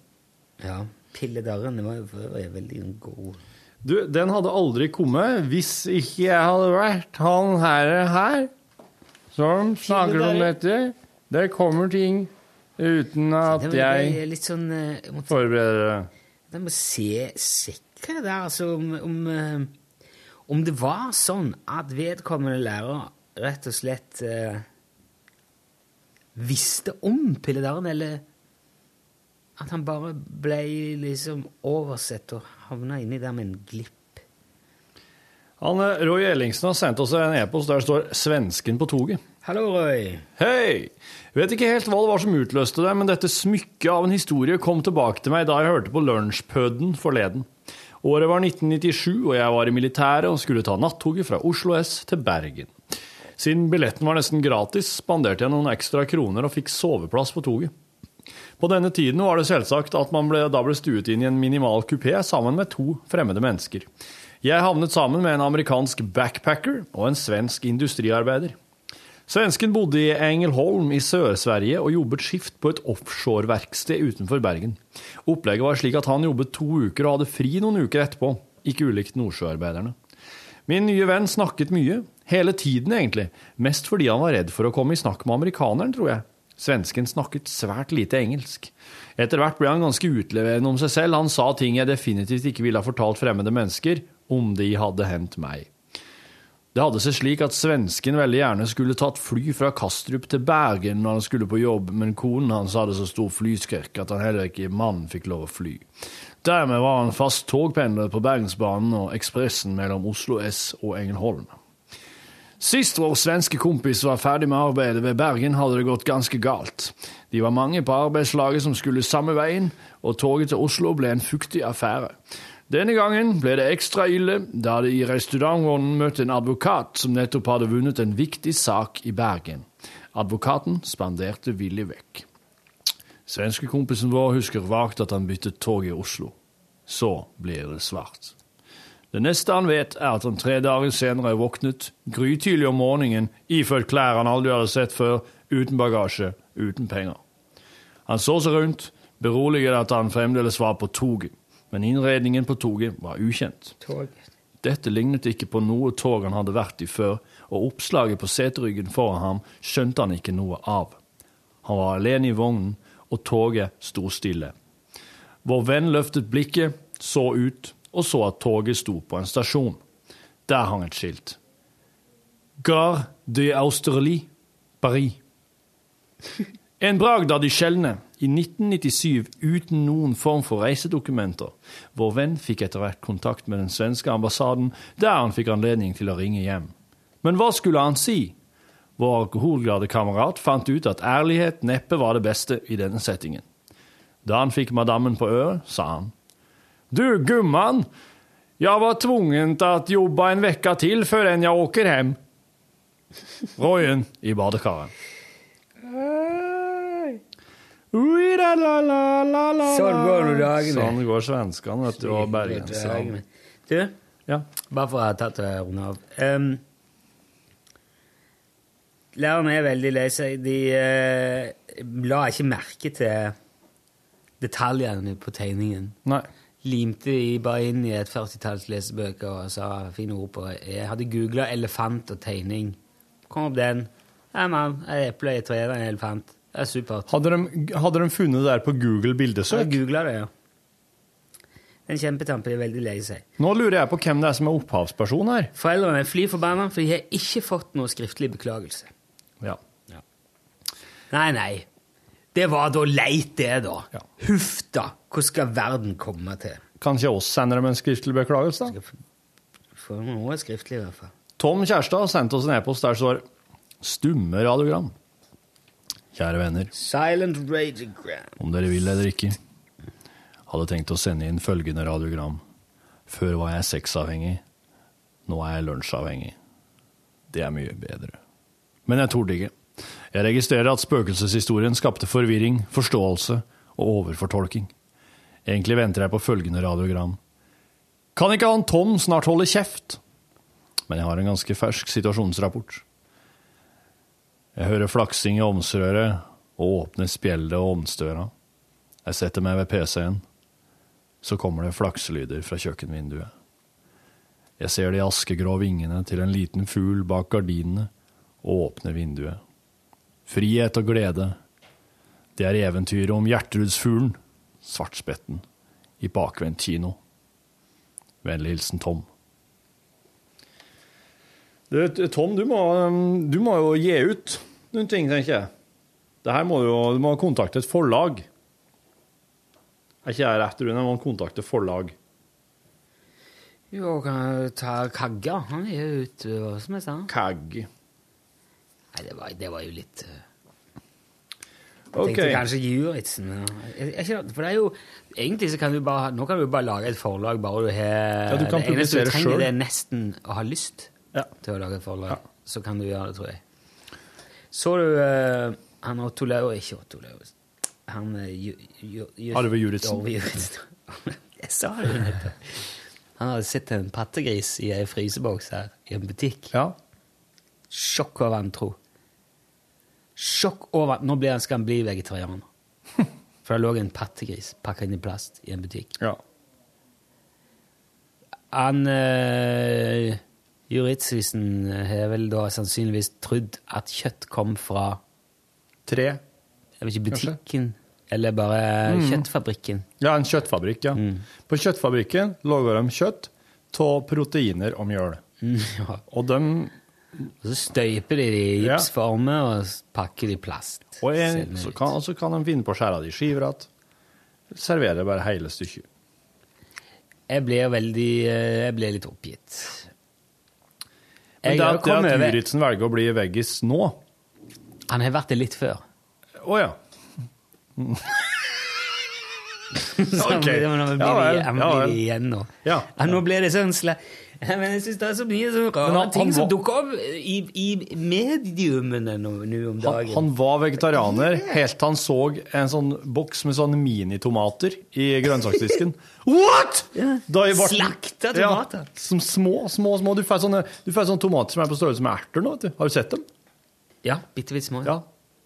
Ja. Pilledarren det var jo veldig god. Du, den hadde aldri kommet hvis ikke jeg hadde vært han her, her som snakker om dette. Det kommer ting uten at jeg litt sånn eh, jeg måtte, forbereder det. jeg må se, sikkert det der altså om, om, eh, om det var sånn at vedkommende lærer rett og slett eh, visste om pilledaren, eller at han bare ble liksom oversett og havna inni der med en glipp. Han, Roy Ellingsen har sendt oss en e-post der det står 'Svensken på toget'. Hallo, Roy. Hei! Vet ikke helt hva det var som utløste det, men dette smykket av en historie kom tilbake til meg da jeg hørte på Lunsjpøden forleden. Året var 1997, og jeg var i militæret og skulle ta nattoget fra Oslo S til Bergen. Siden billetten var nesten gratis, spanderte jeg noen ekstra kroner og fikk soveplass på toget. På denne tiden var det selvsagt at man ble, da ble stuet inn i en minimal kupé sammen med to fremmede mennesker. Jeg havnet sammen med en amerikansk backpacker og en svensk industriarbeider. Svensken bodde i Engelholm i Sør-Sverige og jobbet skift på et offshoreverksted utenfor Bergen. Opplegget var slik at han jobbet to uker og hadde fri noen uker etterpå, ikke ulikt nordsjøarbeiderne. Min nye venn snakket mye, hele tiden egentlig, mest fordi han var redd for å komme i snakk med amerikaneren, tror jeg. Svensken snakket svært lite engelsk. Etter hvert ble han ganske utleverende om seg selv, han sa ting jeg definitivt ikke ville ha fortalt fremmede mennesker, om de hadde hendt meg. Det hadde seg slik at svensken veldig gjerne skulle tatt fly fra Kastrup til Bergen når han skulle på jobb, men konen hans hadde så stor flyskrekk at han heller ikke mannen fikk lov å fly. Dermed var han fast togpendler på Bergensbanen og Ekspressen mellom Oslo S og Ängelholm. Sist vår svenske kompis var ferdig med arbeidet ved Bergen, hadde det gått ganske galt. De var mange på arbeidslaget som skulle samme veien, og toget til Oslo ble en fuktig affære. Denne gangen ble det ekstra ille da de i restaurantvognen møtte en advokat som nettopp hadde vunnet en viktig sak i Bergen. Advokaten spanderte villig vekk. Svenskekompisen vår husker vagt at han byttet tog i Oslo. Så blir det svart. Det neste han vet, er at han tre dager senere er våknet, grytidlig om morgenen, iført klær han aldri hadde sett før, uten bagasje, uten penger. Han så seg rundt, beroliget at han fremdeles var på toget, men innredningen på toget var ukjent. Dette lignet ikke på noe tog han hadde vært i før, og oppslaget på seteryggen foran ham skjønte han ikke noe av. Han var alene i vognen, og toget sto stille. Vår venn løftet blikket, så ut og så at toget sto på en stasjon. Der hang et skilt. Gare de Austerlie, Paris. En bragd av de sjeldne, i 1997 uten noen form for reisedokumenter. Vår venn fikk etter hvert kontakt med den svenske ambassaden, der han fikk anledning til å ringe hjem. Men hva skulle han si? Vår alkoholglade kamerat fant ut at ærlighet neppe var det beste i denne settingen. Da han fikk madammen på øret, sa han Du, gumman. Jag var tvungen til att jobba en vecka till förrän jag åker hem. Rojen i badekaret. Ui, la, la, la, la, la, Sånn går nå dagene. Sånn går svenskene, vet du, og bergenserne. Du, Ja. bare for å ha tatt det og runde av. Um, lærerne er veldig lei seg. De uh, la ikke merke til detaljene på tegningen. Nei. Limte de bare inn i et 40-talls lesebøker og sa fine ord på. Jeg hadde googla elefant og tegning. Kom opp den. Ja, mann. Et eple, et tre, en elefant. Det er supert. Hadde de, hadde de funnet det der på Google Jeg bildesøk? googla det, ja. En kjempetampe er veldig lei seg. Nå lurer jeg på hvem det er som er opphavsperson her. Foreldrene er fly forbanna, for de har ikke fått noe skriftlig beklagelse. Ja. Nei, nei. Det var da leit, det, da. Huff da. Hva skal verden komme til? Kan ikke oss sende dem en skriftlig beklagelse, da? Få noe skriftlig, i hvert fall. Tom Kjærstad sendte oss en e-post der står 'stumme radiogram'. Kjære venner, Silent radiogram. om dere vil eller ikke, hadde tenkt å sende inn følgende radiogram. Før var jeg sexavhengig, nå er jeg lunsjavhengig. Det er mye bedre. Men jeg torde ikke. Jeg registrerer at spøkelseshistorien skapte forvirring, forståelse og overfortolking. Egentlig venter jeg på følgende radiogram. Kan ikke han Tom snart holde kjeft? Men jeg har en ganske fersk situasjonsrapport. Jeg hører flaksing i omsrøret og åpner spjeldet og ovnsdøra. Jeg setter meg ved PC-en. Så kommer det flakselyder fra kjøkkenvinduet. Jeg ser de askegrå vingene til en liten fugl bak gardinene og åpner vinduet. Frihet og glede. Det er eventyret om Gjertrudsfuglen, svartspetten, i bakvendt kino. Vennlig hilsen Tom. Du, Tom, du må, du må jo gi ut noen ting, tenker jeg. Det her må du jo Du må kontakte et forlag. Er ikke jeg rett, Rune? Man kontakter kontakte forlag. Jo, kan jeg ta Kagga? Han gir hva som jeg sa. Kagg. Nei, det var, det var jo litt Jeg tenkte kanskje Juritzen. For det er jo Egentlig så kan du bare Nå kan du bare lage et forlag bare du har Ja, du kan Det eneste du trenger, det er nesten å ha lyst til å lage et forlag. Så kan du gjøre det, tror jeg. Så du uh, han Otto Lau Ikke Otto Lau. Han eh, Arve Juritzen. Arve Juritzen. jeg sa det jo nettopp. Han hadde sett en pattegris i ei fryseboks her i en butikk. Sjokk og vantro. Sjokk over at Nå blir han, skal han bli vegetarianer. For det lå en pattegris pakka inn i plast i en butikk. Han uh, Juritzisen har vel da sannsynligvis trodd at kjøtt kom fra Tre. Jeg vet ikke, butikken, eller bare Mm. kjøttfabrikken. Ja, en kjøttfabrikk, ja. På kjøttfabrikken lager de kjøtt av proteiner og mjøl. ja. Og de Og så støyper de det i Ja. og pakker det i plast. Og en, så, kan, og så kan de finne på å skjære det i skiver igjen. Servere bare hele stykket. Jeg blir veldig eh, Jeg blir litt oppgitt. Men det at, det at Juritzen velger å bli veggis nå Han har vært det litt før. Å ja. Så Ok. nå Ja blir det igjen nå. Ja. nå ble det sånn sla... Men jeg syns det er så mye så rare han- ting han som var- dukker opp i, i mediumene nå, om dagen. han var vegetarianer helt til han så en sånn boks med sånne minitomater i grønnsaksdisken. What?! Ble- Slakta tomater. Ja, som små, små, små. Du får sånne, sånne tomater som er på størrelse med erter nå. vet du. Har du sett dem? Ja, bitte litt små. Ja.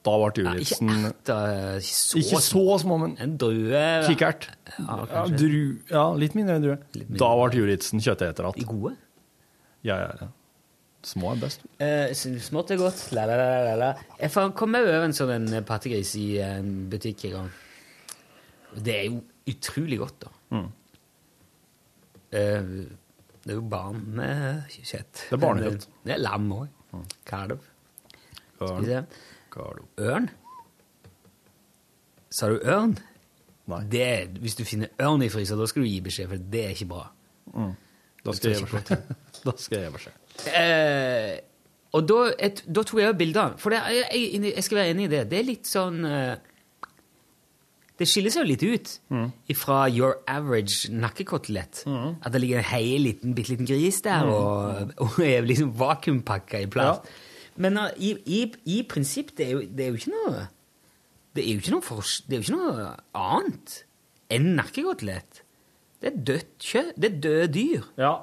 Da ble Ja, ikke Juritzen ikke så Ikke så små, men En drue Kikkert. Ja, Ja, dru, ja, litt mindre enn drue. mindre. Da ble Juritzen kjøtteter igjen. De gode? Ja, ja, ja. Små er best. Uh, smått er godt. La, la, la, la, la. Jeg kom over en sånn en pattegris i en butikk en gang. Det er jo utrolig godt, da. Mm. Uh, det er jo barnekjøtt. Det er barnekjøtt. Det er lam òg. Kalv. Skal Kalv. Ørn? Sa du ørn? Nei. Det, er- hvis du finner ørn i fryser, da skal du gi beskjed, for det er ikke bra. Mm. Da skal jeg gi beskjed. Da skal jeg gi beskjed. Eh, og da, et, da tok jeg bilder. For det, jeg, jeg, jeg skal være enig i det. Det er litt sånn eh, Det skiller seg jo litt ut Mm. fra your average nakkekotelett. At det ligger en hei liten, bitte liten gris der Mm. og, og er liksom vakuumpakka i plast. Men uh, i, i, i prinsipp, det er, jo, det er jo ikke noe Det er jo ikke noe, for, det er jo ikke noe annet enn nakkekotelett. Det er dødt kjøtt. Det er døde dyr. Ja.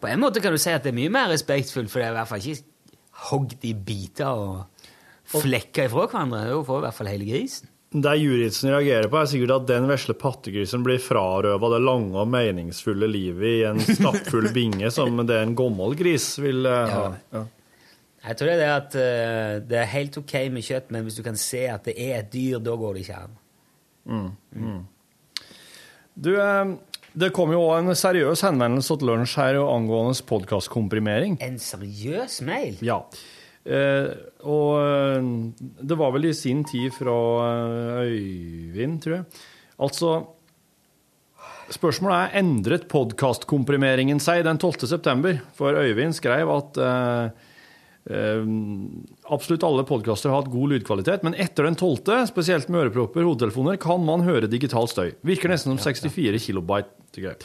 På en måte kan du si at det er mye mer respektfullt, for det er i hvert fall ikke hogd i biter og flekker ifra hverandre. Det er jo for i hvert fall hele grisen. Det juristen reagerer på, er sikkert at den vesle pattegrisen blir frarøva det lange og meningsfulle livet i en stappfull binge som det en gammel gris vil eh, ha. Ja. Jeg tror det er det at eh, det er helt ok med kjøtt, men hvis du kan se at det er et dyr, da går det ikke an. Mm. Mm. Du, eh, det kom jo også en seriøs henvendelse til lunsj her angående podkastkomprimering. En seriøs mail? Ja. Eh, og eh, det var vel i sin tid fra eh, Øyvind, tror jeg. Altså Spørsmålet er endret podkastkomprimeringen seg den 12. september? For Øyvind skrev at eh, eh, absolutt alle podkaster har hatt god lydkvalitet, men etter den 12., spesielt med ørepropper og hodetelefoner, kan man høre digital støy. Virker nesten som 64 kilobyte.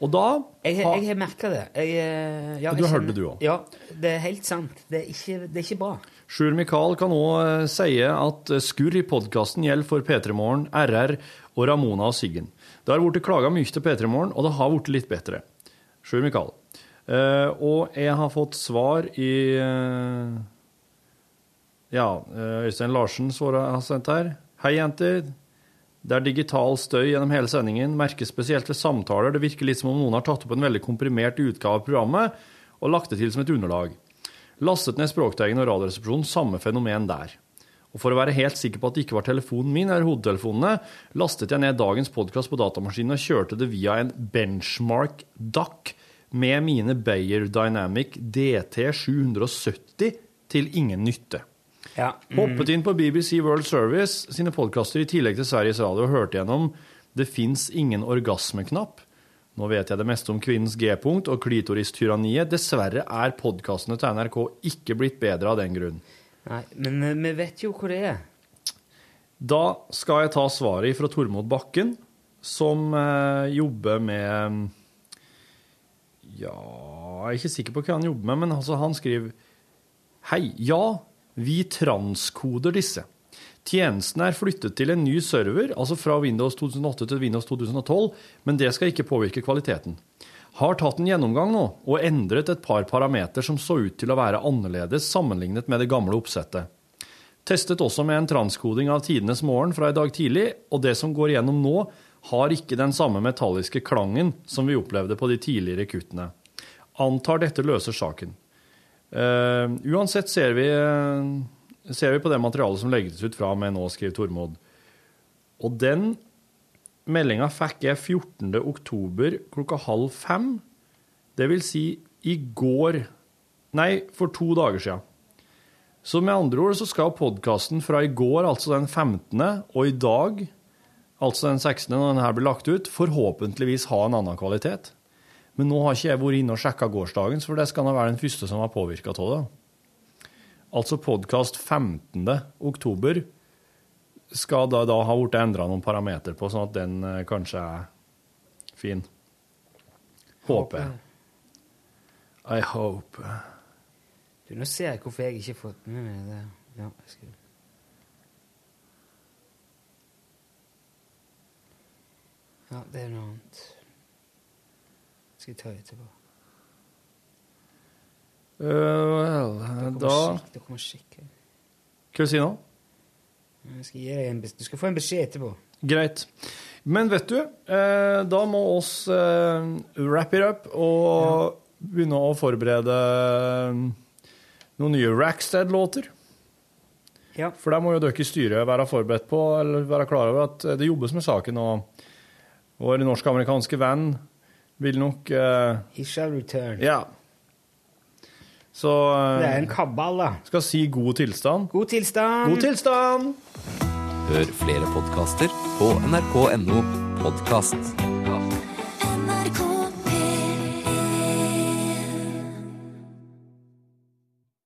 Og da Jeg, har- jeg har merka det. Jeg, eh, ja, Du jeg hørte det, du også? Ja, det er helt sant. Det er ikke, det er ikke bra. Sjur Mikael kan òg si at eh, skurr i podkasten gjelder for P3 Morgen, RR og Ramona og Siggen. Det har blitt klaga mye til P3 Morgen, og det har blitt litt bedre. Sjur Mikael. Uh, og jeg har fått svar i uh, Ja, eh, Øystein Larsen svarer har sendt her. Hei, jenter. Det er digital støy gjennom hele sendingen, merkes spesielt ved samtaler. Det virker litt som om noen har tatt opp en veldig komprimert utgave av programmet og lagt det til som et underlag. Lastet ned Språkteigen og Radioresepsjonen, samme fenomen der. Og for å være helt sikker på at det ikke var telefonen min eller hodetelefonene, lastet jeg ned dagens podkast på datamaskinen og kjørte det via en benchmark DAC med mine Bayer Dynamic DT 770 til ingen nytte. Ja. Hoppet inn på BBC World Service sine podkaster i tillegg til Sveriges Radio og hørte gjennom Det fins ingen orgasmeknapp. Nå vet jeg det meste om kvinnens G-punkt og klitoristyranniet. Dessverre er podkastene til NRK ikke blitt bedre av den grunn. Nei, men vi vet jo hvor det er. Da skal jeg ta svaret fra Tormod Bakken, som eh, jobber med Ja, jeg er ikke sikker på hva han jobber med, men altså, han skriver Hei, ja, vi transkoder disse. Tjenesten er flyttet til en ny server, altså fra Windows 2008 til Windows 2012, men det skal ikke påvirke kvaliteten. Har tatt en gjennomgang nå, og endret et par parameter som så ut til å være annerledes sammenlignet med det gamle oppsettet. Testet også med en transkoding av tidenes morgen fra i dag tidlig, og det som går igjennom nå, har ikke den samme metalliske klangen som vi opplevde på de tidligere kuttene. Antar dette løser saken. Eh, uansett ser vi, eh, ser vi på det materialet som legges ut fra med nå, skriver Tormod. Og den meldinga fikk jeg 14. oktober klokka halv fem. Det vil si i går Nei, for to dager siden. Så med andre ord så skal podkasten fra i går, altså den 15., og i dag, altså den 16., når den her blir lagt ut, forhåpentligvis ha en annen kvalitet. Men nå har ikke jeg vært inne og sjekka gårsdagens, for det skal da være den første som har påvirka av det. Altså podkast 15. oktober skal da, da ha blitt endra noen parameter på, sånn at den eh, kanskje er fin. Håper jeg. I hope. Du, nå ser jeg hvorfor jeg ikke har fått med meg det. Ja, jeg skal... ja, det er noe annet. Skal jeg ta etterpå? Uh, well, Det da det kommer skikk. Hva vil du si nå? Skal Du skal få en beskjed etterpå. Greit. Men vet du, eh, da må oss eh, wrap it up og begynne å forberede eh, noen nye Rackstead-låter. Ja. For der må jo dere i styret være forberedt på, eller være klar over at det jobbes med saken, og vår norsk-amerikanske venn vil nok uh, He shall return. Ja. Så uh, Det er en kabal, da. Skal si god tilstand. God tilstand. God tilstand! Hør flere podkaster på nrk.no podkast.